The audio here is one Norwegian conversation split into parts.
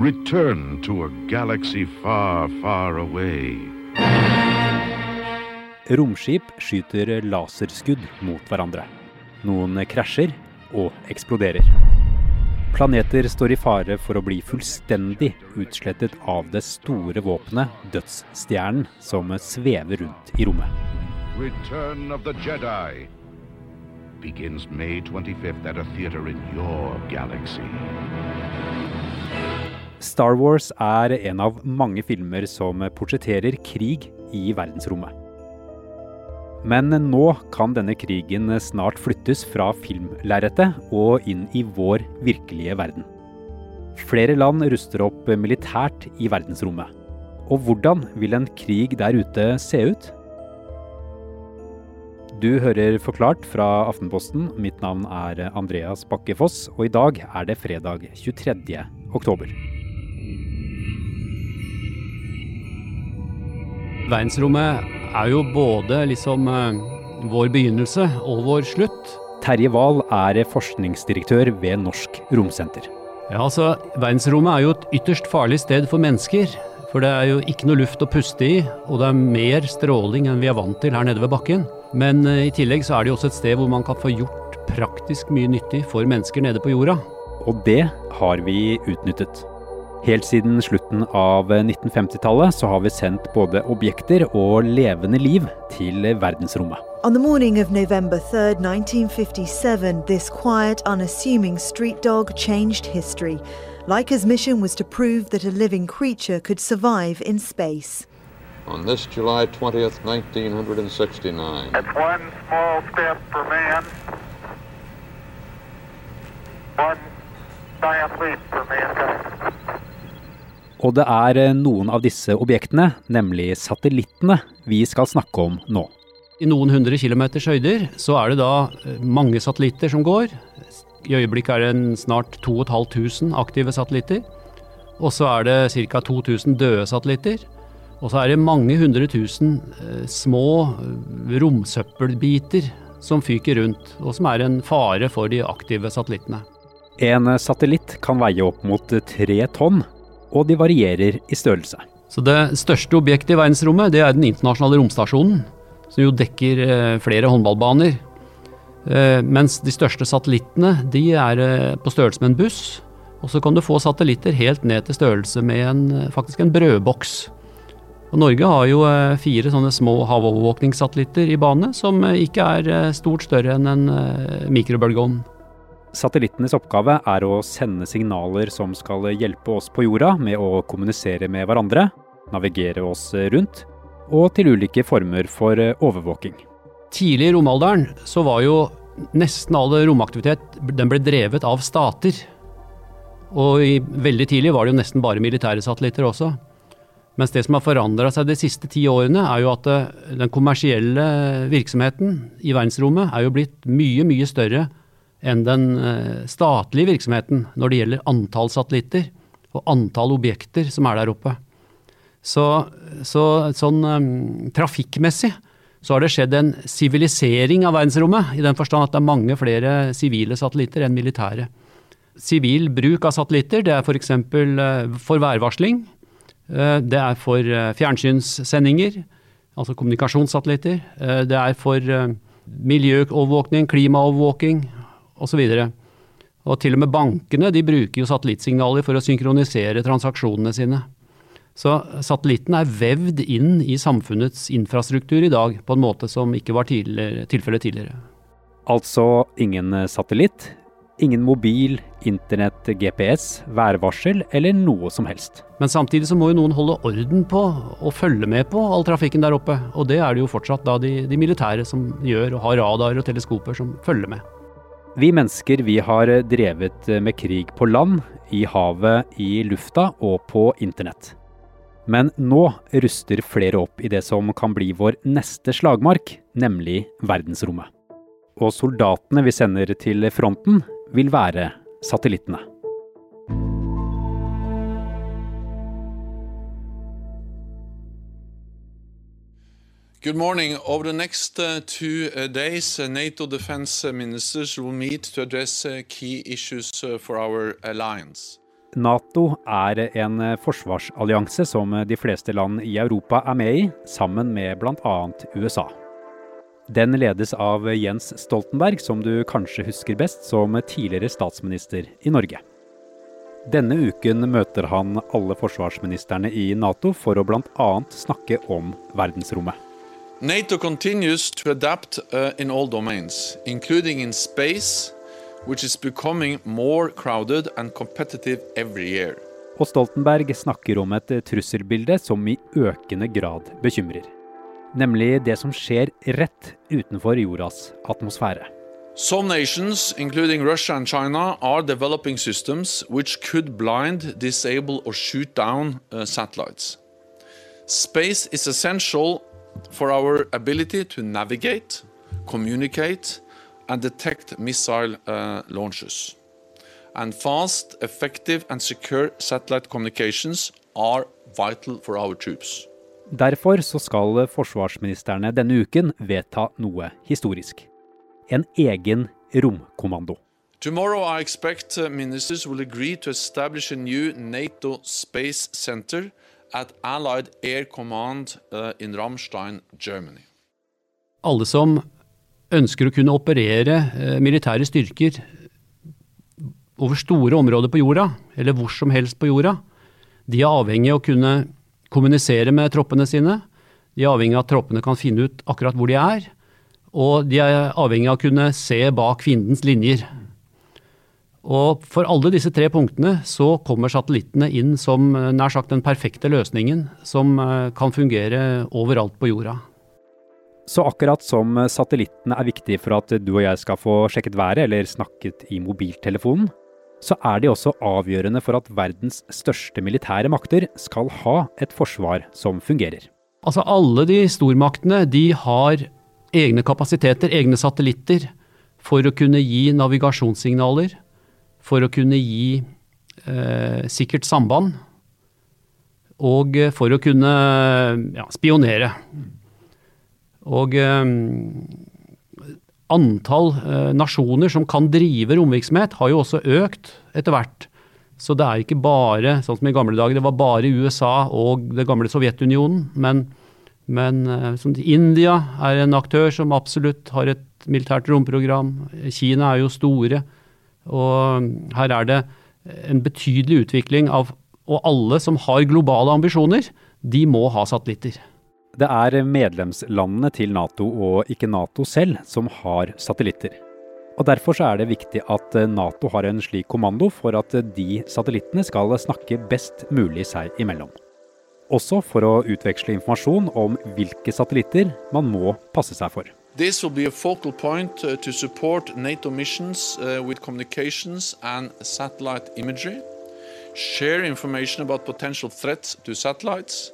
Return to a galaxy far, far away. Romskip skyter laserskudd mot hverandre. Noen krasjer og eksploderer. Planeter står i fare for å bli fullstendig utslettet av det store våpenet, dødsstjernen, som svever rundt i rommet. Return of the Jedi begins May 25th at a theater in your galaxy. Star Wars er en av mange filmer som portretterer krig i verdensrommet. Men nå kan denne krigen snart flyttes fra filmlerretet og inn i vår virkelige verden. Flere land ruster opp militært i verdensrommet. Og hvordan vil en krig der ute se ut? Du hører Forklart fra Aftenposten. Mitt navn er Andreas Bakke Foss, og i dag er det fredag 23. oktober. Verdensrommet er jo både liksom eh, vår begynnelse og vår slutt. Terje Wahl er forskningsdirektør ved Norsk Romsenter. Ja, altså, Verdensrommet er jo et ytterst farlig sted for mennesker. For det er jo ikke noe luft å puste i, og det er mer stråling enn vi er vant til her nede ved bakken. Men eh, i tillegg så er det jo også et sted hvor man kan få gjort praktisk mye nyttig for mennesker nede på jorda. Og det har vi utnyttet. Helt siden slutten av 1950-tallet så har vi sendt både objekter og levende liv til verdensrommet. On the morning of November 3rd, 1957, this quiet, unassuming street dog changed history. Leica's mission was to prove that a living creature could survive in space. On this July 20th, 1969, It's one small step for man, one giant leap for mankind. Og det er eh, noen av disse objektene, nemlig satellittene, vi skal snakke om nå. I noen hundre kilometers høyder så er det da eh, mange satellitter som går. I øyeblikket er det en snart 2500 aktive satellitter. Og så er det ca. 2000 døde satellitter. Og så er det mange hundre tusen eh, små romsøppelbiter som fyker rundt, og som er en fare for de aktive satellittene. En satellitt kan veie opp mot tre tonn, og de varierer i størrelse. Så det største objektet i verdensrommet, det er den internasjonale romstasjonen, som jo dekker eh, flere håndballbaner. Eh, mens de største satellittene, de er eh, på størrelse med en buss. Og så kan du få satellitter helt ned til størrelse med en, faktisk en brødboks. Og Norge har jo fire sånne små havovervåkningssatellitter i bane, som ikke er stort større enn en mikrobølgeovn. Satellittenes oppgave er å sende signaler som skal hjelpe oss på jorda med å kommunisere med hverandre, navigere oss rundt, og til ulike former for eh, overvåking. Tidlig i romalderen så var jo nesten all romaktivitet den ble drevet av stater. Og i, veldig tidlig var det jo nesten bare militære satellitter også. Mens det som har forandra seg de siste ti årene, er jo at eh, den kommersielle virksomheten i verdensrommet er jo blitt mye, mye større enn den eh, statlige virksomheten når det gjelder antall satellitter og antall objekter som er der oppe. Så, så sånn um, trafikkmessig så har det skjedd en sivilisering av verdensrommet, i den forstand at det er mange flere sivile satellitter enn militære. Sivil bruk av satellitter, det er f.eks. For, for værvarsling. Det er for fjernsynssendinger, altså kommunikasjonssatellitter. Det er for miljøovervåkning, klimaovervåking osv. Og til og med bankene de bruker jo satellittsignaler for å synkronisere transaksjonene sine. Så satellitten er vevd inn i samfunnets infrastruktur i dag på en måte som ikke var tidligere, tilfellet tidligere. Altså ingen satellitt, ingen mobil, internett, GPS, værvarsel eller noe som helst. Men samtidig så må jo noen holde orden på og følge med på all trafikken der oppe. Og det er det jo fortsatt da de, de militære som gjør, og har radarer og teleskoper som følger med. Vi mennesker vi har drevet med krig på land, i havet, i lufta og på internett. Men nå ruster flere opp i det som kan bli vår neste slagmark, nemlig verdensrommet. Og soldatene vi sender til fronten, vil være satellittene. Good morning. Over the next uh, two uh, days, uh, NATO defense uh, ministers will meet to address uh, key issues uh, for our alliance. Nato er en forsvarsallianse som de fleste land i Europa er med i, sammen med bl.a. USA. Den ledes av Jens Stoltenberg, som du kanskje husker best som tidligere statsminister i Norge. Denne uken møter han alle forsvarsministrene i Nato for å bl.a. snakke om verdensrommet. NATO continues to adapt uh, in all domains, including in space, which is becoming more crowded and competitive every year. Og Stoltenberg snakker om et trusselbilde som i økende grad bekymrer. Nemlig det som skjer rett utenfor jordas atmosfære. Some nations, including Russia and China, are developing systems which could blind, disable, or shoot down uh, satellites. Space is essential for our ability to navigate, communicate, and detect missile uh, launches. And fast, effective, and secure satellite communications are vital for our troops. Derfor så skal forsvarsministerne denne uken vedta noe historisk. En egen romkommando. Tomorrow, I expect uh, ministers will agree to establish a new NATO space center at Allied Air Command uh, in Ramstein, Germany. Alle som ønsker å kunne operere eh, militære styrker over store områder på jorda, eller hvor som helst på jorda, de er avhengig av å kunne kommunisere med troppene sine. De er avhengig av at troppene kan finne ut akkurat hvor de er. Og de er avhengig av å kunne se bak fiendens linjer. Og for alle disse tre punktene så kommer satellittene inn som eh, nær sagt den perfekte løsningen som eh, kan fungere overalt på jorda. Så akkurat som satellittene er viktige for at du og jeg skal få sjekket været eller snakket i mobiltelefonen, så er de også avgjørende for at verdens største militære makter skal ha et forsvar som fungerer. Altså alle de stormaktene de har egne kapasiteter, egne satellitter, for å kunne gi navigasjonssignaler, for å kunne gi eh, sikkert samband, og for å kunne ja, spionere. Og eh, antall eh, nasjoner som kan drive romvirksomhet, har jo også økt etter hvert. Så det er ikke bare, sånn som i gamle dager, det var bare USA og det gamle Sovjetunionen. Men, men eh, India er en aktør som absolutt har et militært romprogram. Kina er jo store. Og her er det en betydelig utvikling av Og alle som har globale ambisjoner, de må ha satellitter. Det er medlemslandene til Nato og ikke Nato selv som har satellitter. Og Derfor så er det viktig at Nato har en slik kommando for at de satellittene skal snakke best mulig seg imellom. Også for å utveksle informasjon om hvilke satellitter man må passe seg for. This will be a focal point uh, to support NATO missions uh, with communications and satellite imagery, share information about potential threats to satellites,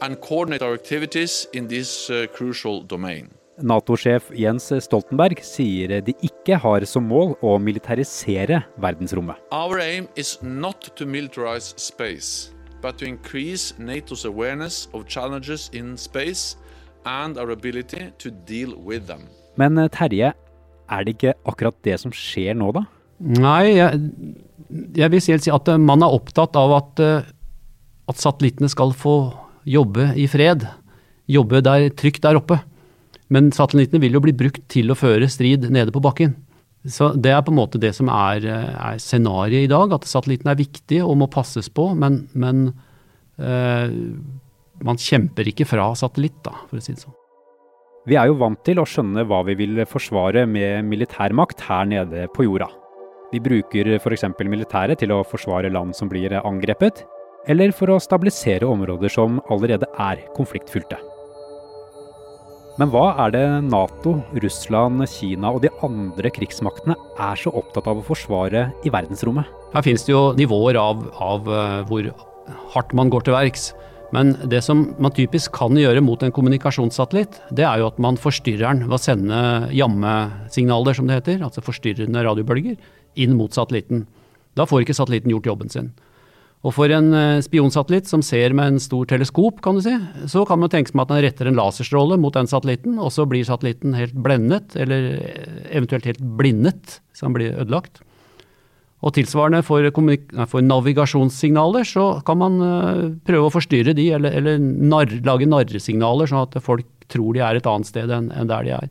and coordinate our activities in this uh, crucial domain. Nato-sjef Jens Stoltenberg sier de ikke har som mål å militarisere verdensrommet. Our aim is not to militarize space, but to increase NATO's awareness of challenges in space and our ability to deal with them. Men eh, Terje, er det ikke akkurat det som skjer nå, da? Nei, jeg, jeg vil si at eh, man er opptatt av at, eh, at satellittene skal få jobbe i fred. Jobbe der, trygt der oppe. Men satellittene vil jo bli brukt til å føre strid nede på bakken. Så Det er på en måte det som er, er scenarioet i dag, at satellittene er viktige og må passes på. Men, men eh, man kjemper ikke fra satellitt, da, for å si det sånn. Vi er jo vant til å skjønne hva vi vil forsvare med militærmakt her nede på jorda. Vi bruker f.eks. militæret til å forsvare land som blir angrepet, eller for å stabilisere områder som allerede er konfliktfylte. Men hva er det Nato, Russland, Kina og de andre krigsmaktene er så opptatt av å forsvare i verdensrommet? Her finnes det jo nivåer av, av hvor hardt man går til verks. Men det som man typisk kan gjøre mot en kommunikasjonssatellitt, det er jo at man forstyrrer den ved å sende jammesignaler, som det heter, altså forstyrrende radiobølger, inn mot satellitten. Da får ikke satellitten gjort jobben sin. Og for en spionsatellitt som ser med en stor teleskop, kan du si, så kan man tenke seg at den retter en laserstråle mot den satellitten, og så blir satellitten helt blendet, eller eventuelt helt blindet, så den blir ødelagt. Og tilsvarende for, for navigasjonssignaler så kan man uh, prøve å forstyrre de, eller, eller nar, lage narresignaler, sånn at folk tror de er et annet sted enn, enn der de er.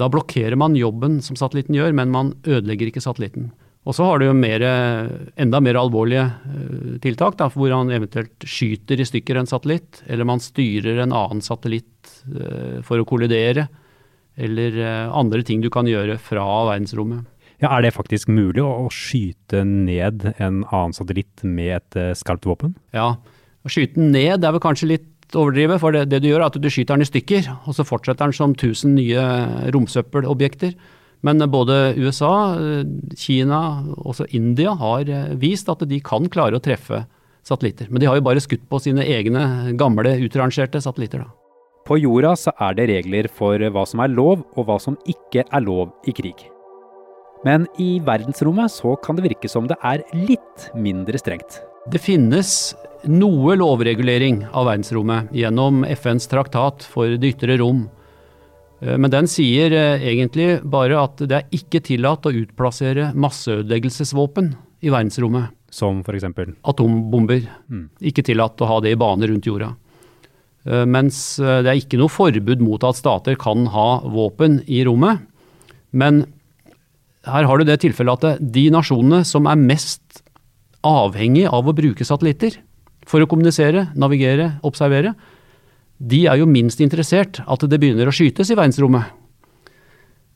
Da blokkerer man jobben som satellitten gjør, men man ødelegger ikke satellitten. Og så har du jo mer, enda mer alvorlige uh, tiltak, da, hvor han eventuelt skyter i stykker en satellitt, eller man styrer en annen satellitt for å kollidere, eller andre ting du kan gjøre fra verdensrommet. Ja, Er det faktisk mulig å, skyte ned en annen satellitt med et uh, skarpt våpen? Ja, å skyte den ned er vel kanskje litt overdrive, for det, det, du gjør er at du skyter den i stykker, og så fortsetter den som 1000 nye romsøppelobjekter. Men både USA, Kina og også India har eh, vist at de kan klare å treffe satellitter. Men de har jo bare skutt på sine egne gamle utrangerte satellitter. da. På jorda så er det regler for hva som er lov og hva som ikke er lov i krig. Men i verdensrommet så kan det virke som det er litt mindre strengt. Det finnes noe lovregulering av verdensrommet gjennom FNs traktat for det ytre rom. Eh, men den sier eh, egentlig bare at det er ikke tillatt å utplassere masseødeleggelsesvåpen i verdensrommet. Som f.eks.? Atombomber. Mm. Ikke tillatt å ha det i bane rundt jorda. Eh, mens det er ikke noe forbud mot at stater kan ha våpen i rommet. Men her har du det tilfellet at de nasjonene som er mest avhengig av å bruke satellitter for å kommunisere, navigere, observere, de er jo minst interessert at det begynner å skytes i verdensrommet.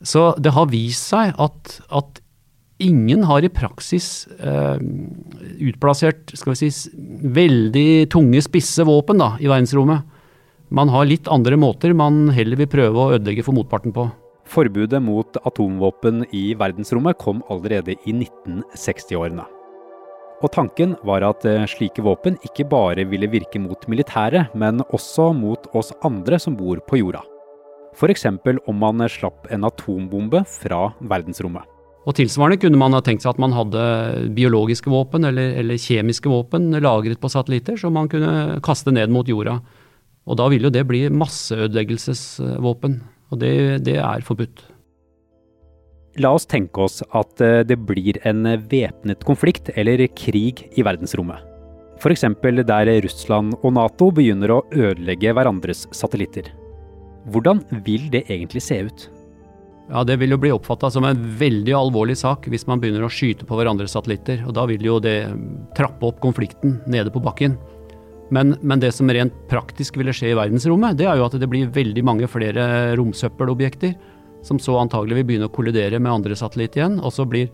Så det har vist seg at, at ingen har i praksis eh, utplassert skal vi si, veldig tunge, spisse våpen da, i verdensrommet. Man har litt andre måter man heller vil prøve å ødelegge for motparten på. Forbudet mot atomvåpen i verdensrommet kom allerede i 1960-årene. Og tanken var at eh, slike våpen ikke bare ville virke mot militære, men også mot oss andre som bor på jorda. F.eks. om man slapp en atombombe fra verdensrommet. Og Tilsvarende kunne man ha tenkt seg at man hadde biologiske våpen eller, eller kjemiske våpen lagret på satellitter som man kunne kaste ned mot jorda. Og da ville jo det bli masseødeleggelsesvåpen. Og det, det er forbudt. La oss tenke oss at eh, det blir en væpnet konflikt eller krig i verdensrommet. F.eks. der Russland og Nato begynner å ødelegge hverandres satellitter. Hvordan vil det egentlig se ut? Ja, Det vil jo bli oppfatta som en veldig alvorlig sak hvis man begynner å skyte på hverandres satellitter. og Da vil jo det trappe opp konflikten nede på bakken. Men, men, det som rent praktisk ville skje i verdensrommet, det er jo at det blir veldig mange flere romsøppelobjekter, som så antagelig vil begynne å kollidere med andre satellitter igjen. Og så blir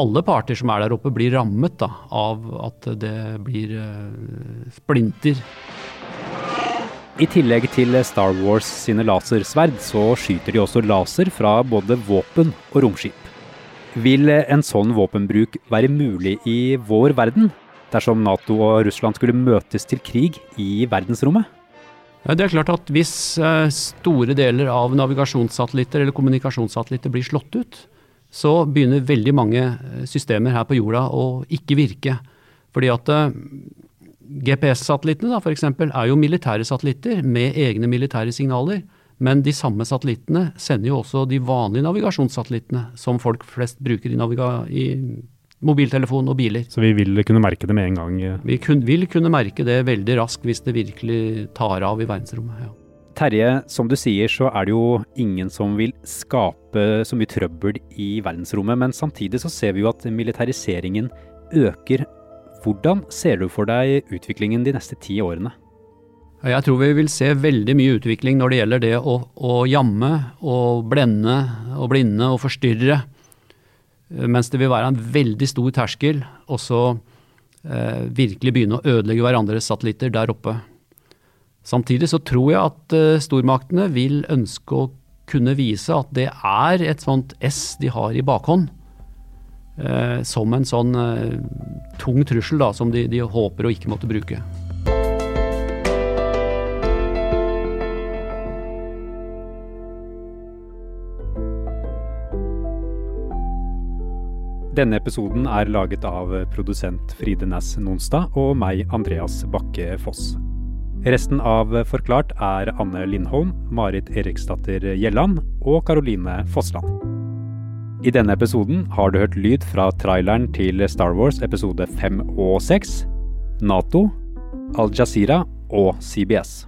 alle parter som er der oppe, blir rammet da, av at det blir uh, splinter. I tillegg til Star Wars sine lasersverd, så skyter de også laser fra både våpen og romskip. Vil en sånn våpenbruk være mulig i vår verden? Dersom Nato og Russland skulle møtes til krig i verdensrommet? Det er klart at Hvis eh, store deler av navigasjonssatellitter eller kommunikasjonssatellitter blir slått ut, så begynner veldig mange eh, systemer her på jorda å ikke virke. Fordi at eh, GPS-satellittene f.eks. er jo militære satellitter med egne militære signaler. Men de samme satellittene sender jo også de vanlige navigasjonssatellittene som folk flest bruker i, i mobiltelefon og biler. Så vi vil kunne merke det med en gang? Vi kun, vil kunne merke det veldig raskt hvis det virkelig tar av i verdensrommet. ja. Terje, som du sier så er det jo ingen som vil skape så mye trøbbel i verdensrommet, men samtidig så ser vi jo at militariseringen øker. Hvordan ser du for deg utviklingen de neste ti årene? Jeg tror vi vil se veldig mye utvikling når det gjelder det å, å jamme og blende og blinde og forstyrre Eh, mens det vil være en veldig stor terskel å eh, virkelig begynne å ødelegge hverandres satellitter der oppe. Samtidig så tror jeg at eh, stormaktene vil ønske å kunne vise at det er et sånt S de har i bakhånd. Eh, som en sånn eh, tung trussel da, som de, de håper å ikke måtte bruke. Denne episoden er laget av produsent Fride Næss Nonstad og meg, Andreas Bakke Foss. Resten av Forklart er Anne Lindholm, Marit Eriksdatter Gjelland og Karoline Fossland. I denne episoden har du hørt lyd fra traileren til Star Wars episode 5 og 6, Nato, Al Jazeera og CBS.